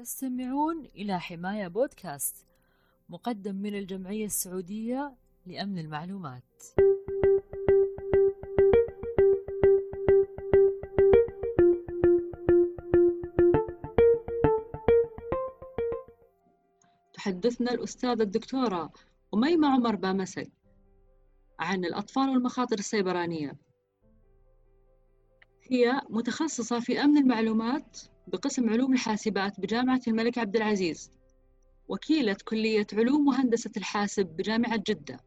تستمعون إلى حماية بودكاست مقدم من الجمعية السعودية لأمن المعلومات. تحدثنا الأستاذة الدكتورة أميمة عمر بامسي عن الأطفال والمخاطر السيبرانية. هي متخصصة في أمن المعلومات بقسم علوم الحاسبات بجامعة الملك عبد العزيز وكيلة كلية علوم وهندسة الحاسب بجامعة جدة.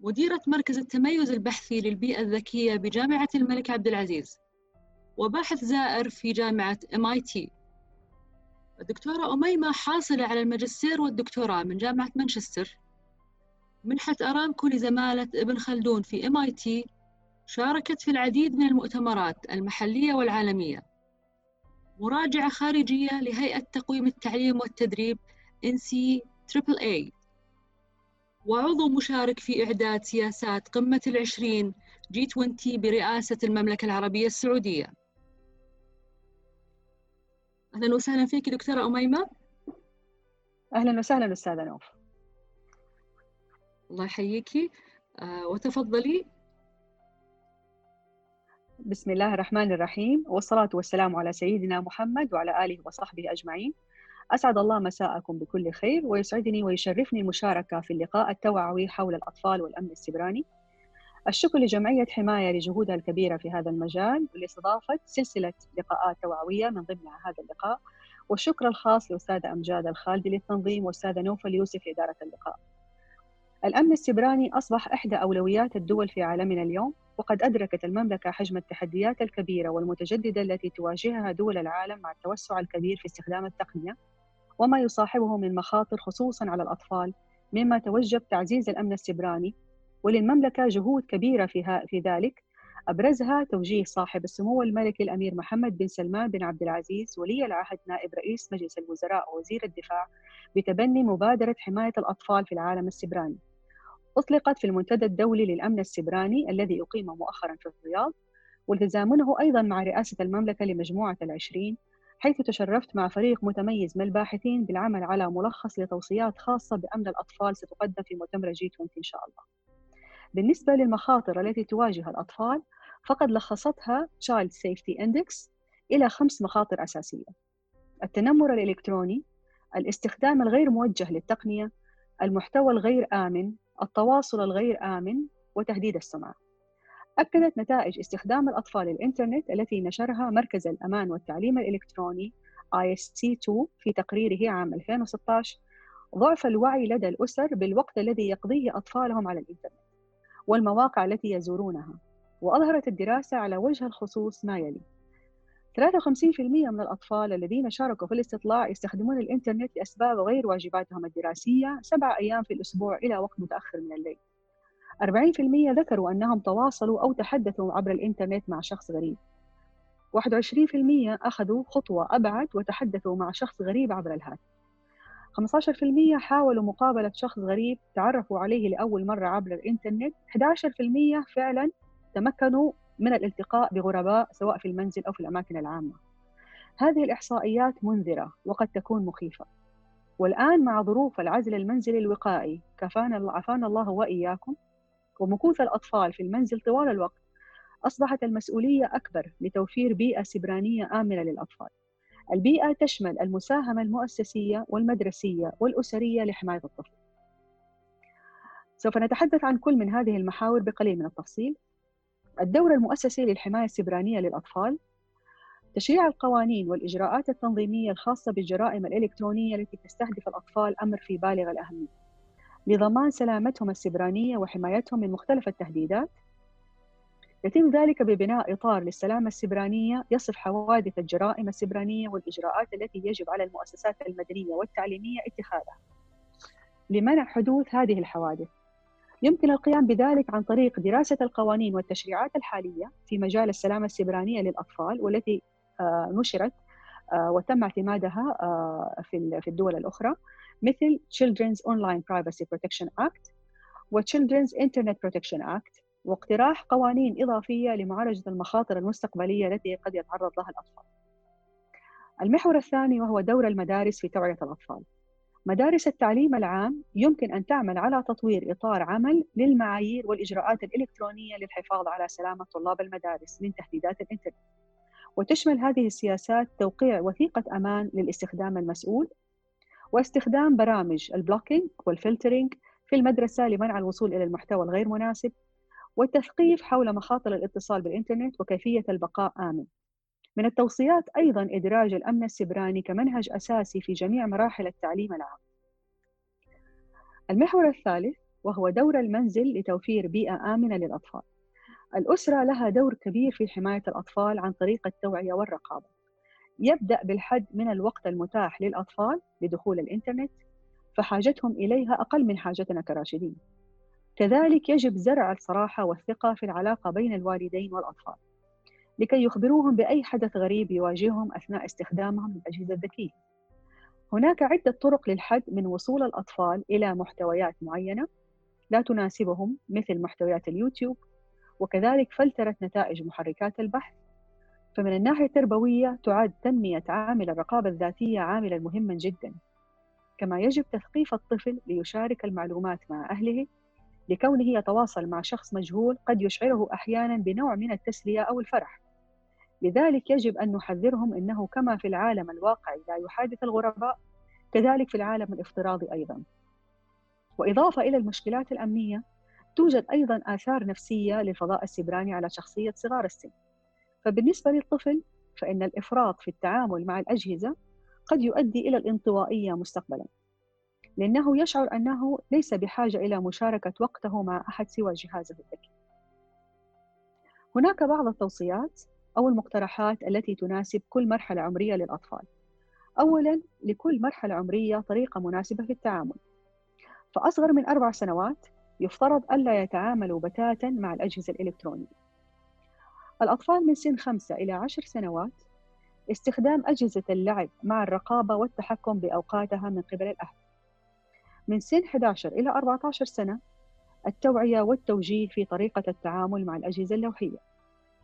مديرة مركز التميز البحثي للبيئة الذكية بجامعة الملك عبد العزيز وباحث زائر في جامعة MIT الدكتورة أميمة حاصلة على الماجستير والدكتوراه من جامعة مانشستر. منحة أرامكو لزمالة ابن خلدون في MIT شاركت في العديد من المؤتمرات المحلية والعالمية. مراجعة خارجية لهيئة تقويم التعليم والتدريب NCAA وعضو مشارك في إعداد سياسات قمة العشرين جي 20 برئاسة المملكة العربية السعودية. أهلا وسهلا فيك دكتورة أميمة. أهلا وسهلا أستاذة نوف. الله يحييكي. آه وتفضلي. بسم الله الرحمن الرحيم. والصلاة والسلام على سيدنا محمد وعلى آله وصحبه أجمعين. أسعد الله مساءكم بكل خير ويسعدني ويشرفني المشاركة في اللقاء التوعوي حول الأطفال والأمن السبراني الشكر لجمعية حماية لجهودها الكبيرة في هذا المجال لاستضافة سلسلة لقاءات توعوية من ضمنها هذا اللقاء. والشكر الخاص لأستاذة أمجاد الخالدي للتنظيم وأستاذة نوفل يوسف لإدارة اللقاء. الأمن السبراني أصبح إحدى أولويات الدول في عالمنا اليوم وقد أدركت المملكة حجم التحديات الكبيرة والمتجددة التي تواجهها دول العالم مع التوسع الكبير في استخدام التقنية وما يصاحبه من مخاطر خصوصا على الأطفال مما توجب تعزيز الأمن السبراني. وللمملكة جهود كبيرة فيها في ذلك. أبرزها توجيه صاحب السمو الملكي الأمير محمد بن سلمان بن عبد العزيز ولي العهد نائب رئيس مجلس الوزراء ووزير الدفاع بتبني مبادرة حماية الأطفال في العالم السبراني. أطلقت في المنتدى الدولي للأمن السبراني الذي أقيم مؤخرا في الرياض والتزامنه أيضا مع رئاسة المملكة لمجموعة العشرين حيث تشرفت مع فريق متميز من الباحثين بالعمل على ملخص لتوصيات خاصة بأمن الأطفال ستقدم في مؤتمر جي 20 إن شاء الله. بالنسبة للمخاطر التي تواجه الأطفال فقد لخصتها Child Safety Index إلى خمس مخاطر أساسية التنمر الإلكتروني الاستخدام الغير موجه للتقنية المحتوى الغير آمن التواصل الغير آمن وتهديد السمعة أكدت نتائج استخدام الأطفال الإنترنت التي نشرها مركز الأمان والتعليم الإلكتروني IST2 في تقريره عام 2016 ضعف الوعي لدى الأسر بالوقت الذي يقضيه أطفالهم على الإنترنت والمواقع التي يزورونها وأظهرت الدراسة على وجه الخصوص ما يلي. 53% من الأطفال الذين شاركوا في الاستطلاع يستخدمون الإنترنت لأسباب غير واجباتهم الدراسية سبع أيام في الأسبوع إلى وقت متأخر من الليل. 40% ذكروا أنهم تواصلوا أو تحدثوا عبر الإنترنت مع شخص غريب. 21% أخذوا خطوة أبعد وتحدثوا مع شخص غريب عبر الهاتف. 15% حاولوا مقابلة شخص غريب تعرفوا عليه لأول مرة عبر الإنترنت. 11% فعلا تمكنوا من الالتقاء بغرباء سواء في المنزل أو في الأماكن العامة. هذه الإحصائيات منذرة وقد تكون مخيفة. والآن مع ظروف العزل المنزلي الوقائي كفانا عافانا الله وإياكم ومكوث الأطفال في المنزل طوال الوقت أصبحت المسؤولية أكبر لتوفير بيئة سبرانية آمنة للأطفال. البيئة تشمل المساهمة المؤسسية والمدرسية والأسرية لحماية الطفل. سوف نتحدث عن كل من هذه المحاور بقليل من التفصيل. الدور المؤسسي للحماية السبرانية للأطفال تشريع القوانين والإجراءات التنظيمية الخاصة بالجرائم الإلكترونية التي تستهدف الأطفال أمر في بالغ الأهمية. لضمان سلامتهم السبرانية وحمايتهم من مختلف التهديدات يتم ذلك ببناء إطار للسلامة السبرانية يصف حوادث الجرائم السبرانية والإجراءات التي يجب على المؤسسات المدنية والتعليمية اتخاذها لمنع حدوث هذه الحوادث. يمكن القيام بذلك عن طريق دراسة القوانين والتشريعات الحالية في مجال السلامة السبرانية للأطفال والتي آه، نشرت آه، وتم اعتمادها آه، في الدول الأخرى مثل Children's Online Privacy Protection Act و Children's Internet Protection Act واقتراح قوانين إضافية لمعالجة المخاطر المستقبلية التي قد يتعرض لها الأطفال. المحور الثاني وهو دور المدارس في توعية الأطفال مدارس التعليم العام يمكن أن تعمل على تطوير إطار عمل للمعايير والإجراءات الإلكترونية للحفاظ على سلامة طلاب المدارس من تهديدات الإنترنت. وتشمل هذه السياسات توقيع وثيقة أمان للاستخدام المسؤول واستخدام برامج ال blocking وال filtering في المدرسة لمنع الوصول إلى المحتوى الغير مناسب والتثقيف حول مخاطر الاتصال بالإنترنت وكيفية البقاء آمن. من التوصيات أيضا إدراج الأمن السبراني كمنهج أساسي في جميع مراحل التعليم العام. المحور الثالث وهو دور المنزل لتوفير بيئة آمنة للأطفال. الأسرة لها دور كبير في حماية الأطفال عن طريق التوعية والرقابة. يبدأ بالحد من الوقت المتاح للأطفال لدخول الإنترنت فحاجتهم إليها أقل من حاجتنا كراشدين. كذلك يجب زرع الصراحة والثقة في العلاقة بين الوالدين والأطفال. لكي يخبروهم بأي حدث غريب يواجههم أثناء استخدامهم للأجهزة الذكية. هناك عدة طرق للحد من وصول الأطفال إلى محتويات معينة لا تناسبهم مثل محتويات اليوتيوب وكذلك فلترة نتائج محركات البحث. فمن الناحية التربوية تعد تنمية عامل الرقابة الذاتية عاملا مهما جدا. كما يجب تثقيف الطفل ليشارك المعلومات مع أهله لكونه يتواصل مع شخص مجهول قد يشعره أحيانا بنوع من التسلية أو الفرح. لذلك يجب أن نحذرهم أنه كما في العالم الواقعي لا يحادث الغرباء كذلك في العالم الافتراضي أيضا. وإضافة إلى المشكلات الأمنية توجد أيضا آثار نفسية للفضاء السبراني على شخصية صغار السن. فبالنسبة للطفل فإن الإفراط في التعامل مع الأجهزة قد يؤدي إلى الانطوائية مستقبلا. لأنه يشعر أنه ليس بحاجة إلى مشاركة وقته مع أحد سوى جهازه الذكي. هناك بعض التوصيات أو المقترحات التي تناسب كل مرحلة عمرية للأطفال. أولاً لكل مرحلة عمرية طريقة مناسبة في التعامل. فأصغر من أربع سنوات يفترض ألا يتعاملوا بتاتا مع الأجهزة الإلكترونية. الأطفال من سن خمسة إلى عشر سنوات استخدام أجهزة اللعب مع الرقابة والتحكم بأوقاتها من قبل الأهل. من سن 11 إلى 14 سنة التوعية والتوجيه في طريقة التعامل مع الأجهزة اللوحية.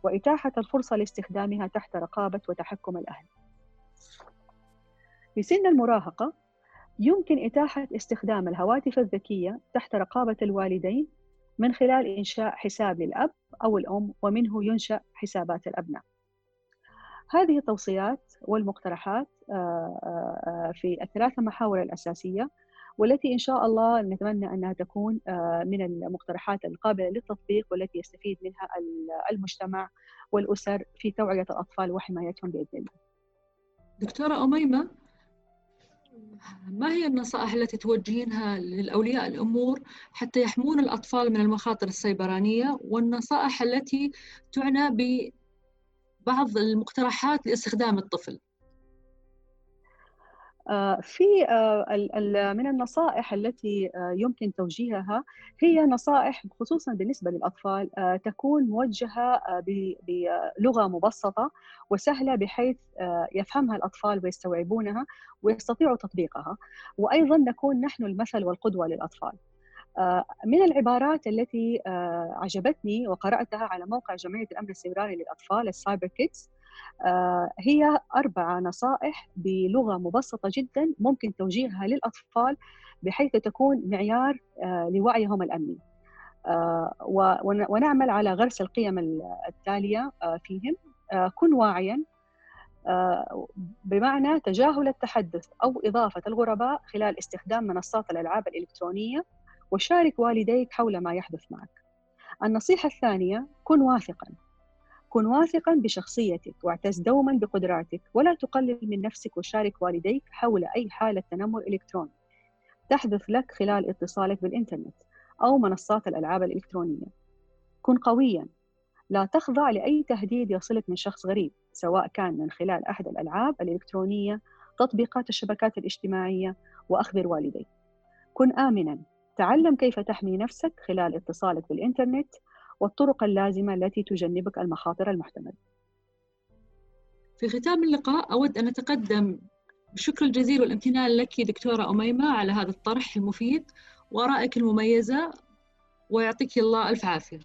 وإتاحة الفرصة لاستخدامها تحت رقابة وتحكم الأهل. في سن المراهقة يمكن إتاحة استخدام الهواتف الذكية تحت رقابة الوالدين من خلال إنشاء حساب للأب أو الأم ومنه ينشأ حسابات الأبناء. هذه التوصيات والمقترحات آه، آه، آه، في الثلاثة محاور الأساسية والتي إن شاء الله نتمنى أنها تكون من المقترحات القابلة للتطبيق والتي يستفيد منها المجتمع والأسر في توعية الأطفال وحمايتهم بإذن الله. دكتورة أميمة ما هي النصائح التي توجهينها للأولياء الأمور حتى يحمون الأطفال من المخاطر السيبرانية؟ والنصائح التي تعنى ببعض المقترحات لاستخدام الطفل. آه، في آه، من النصائح التي آه، يمكن توجيهها هي نصائح خصوصا بالنسبة للأطفال تكون موجهة بلغة مبسطة وسهلة بحيث يفهمها الأطفال ويستوعبونها ويستطيعوا تطبيقها. وأيضا نكون نحن المثل والقدوة للأطفال. من العبارات التي عجبتني وقرأتها على موقع جمعية الأمن السيبراني للأطفال السايبر كيدز آه، هي أربع نصائح بلغة مبسطة جدا ممكن توجيهها للأطفال بحيث تكون معيار آه، لوعيهم الأمني. آه، ونعمل على غرس القيم التالية فيهم. كن واعيا بمعنى تجاهل التحدث أو إضافة الغرباء خلال استخدام منصات الألعاب الإلكترونية وشارك والديك حول ما يحدث معك. النصيحة الثانية كن واثقا. كن واثقا بشخصيتك واعتز دوما بقدراتك ولا تقلل من نفسك وشارك والديك حول أي حالة تنمر إلكتروني. تحدث لك خلال اتصالك بالإنترنت أو منصات الألعاب الإلكترونية. كن قويا. لا تخضع لأي تهديد يصلك من شخص غريب سواء كان من خلال أحد الألعاب الإلكترونية تطبيقات الشبكات الاجتماعية وأخبر والديك. كن آمنا. تعلم كيف تحمي نفسك خلال اتصالك بالإنترنت والطرق اللازمة التي تجنبك المخاطر المحتملة. في ختام اللقاء أود أن أتقدم بالشكر الجزيل والامتنان لك دكتورة أميمة على هذا الطرح المفيد وآرائك المميزة ويعطيك الله ألف عافية.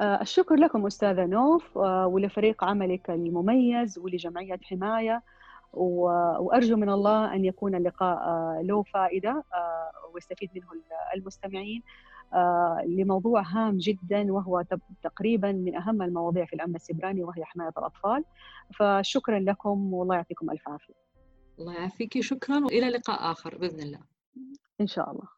آه، الشكر لكم أستاذة نوف آه، ولفريق عملك المميز ولجمعية حماية وأرجو من الله أن يكون اللقاء آه، له فائدة ويستفيد منه المستمعين. لموضوع هام جدا وهو تقريبا من أهم المواضيع في الأمن السبراني وهي حماية الأطفال. فشكرا لكم والله يعطيكم ألف عافية. الله يعافيك شكرا وإلى لقاء آخر بإذن الله. إن شاء الله.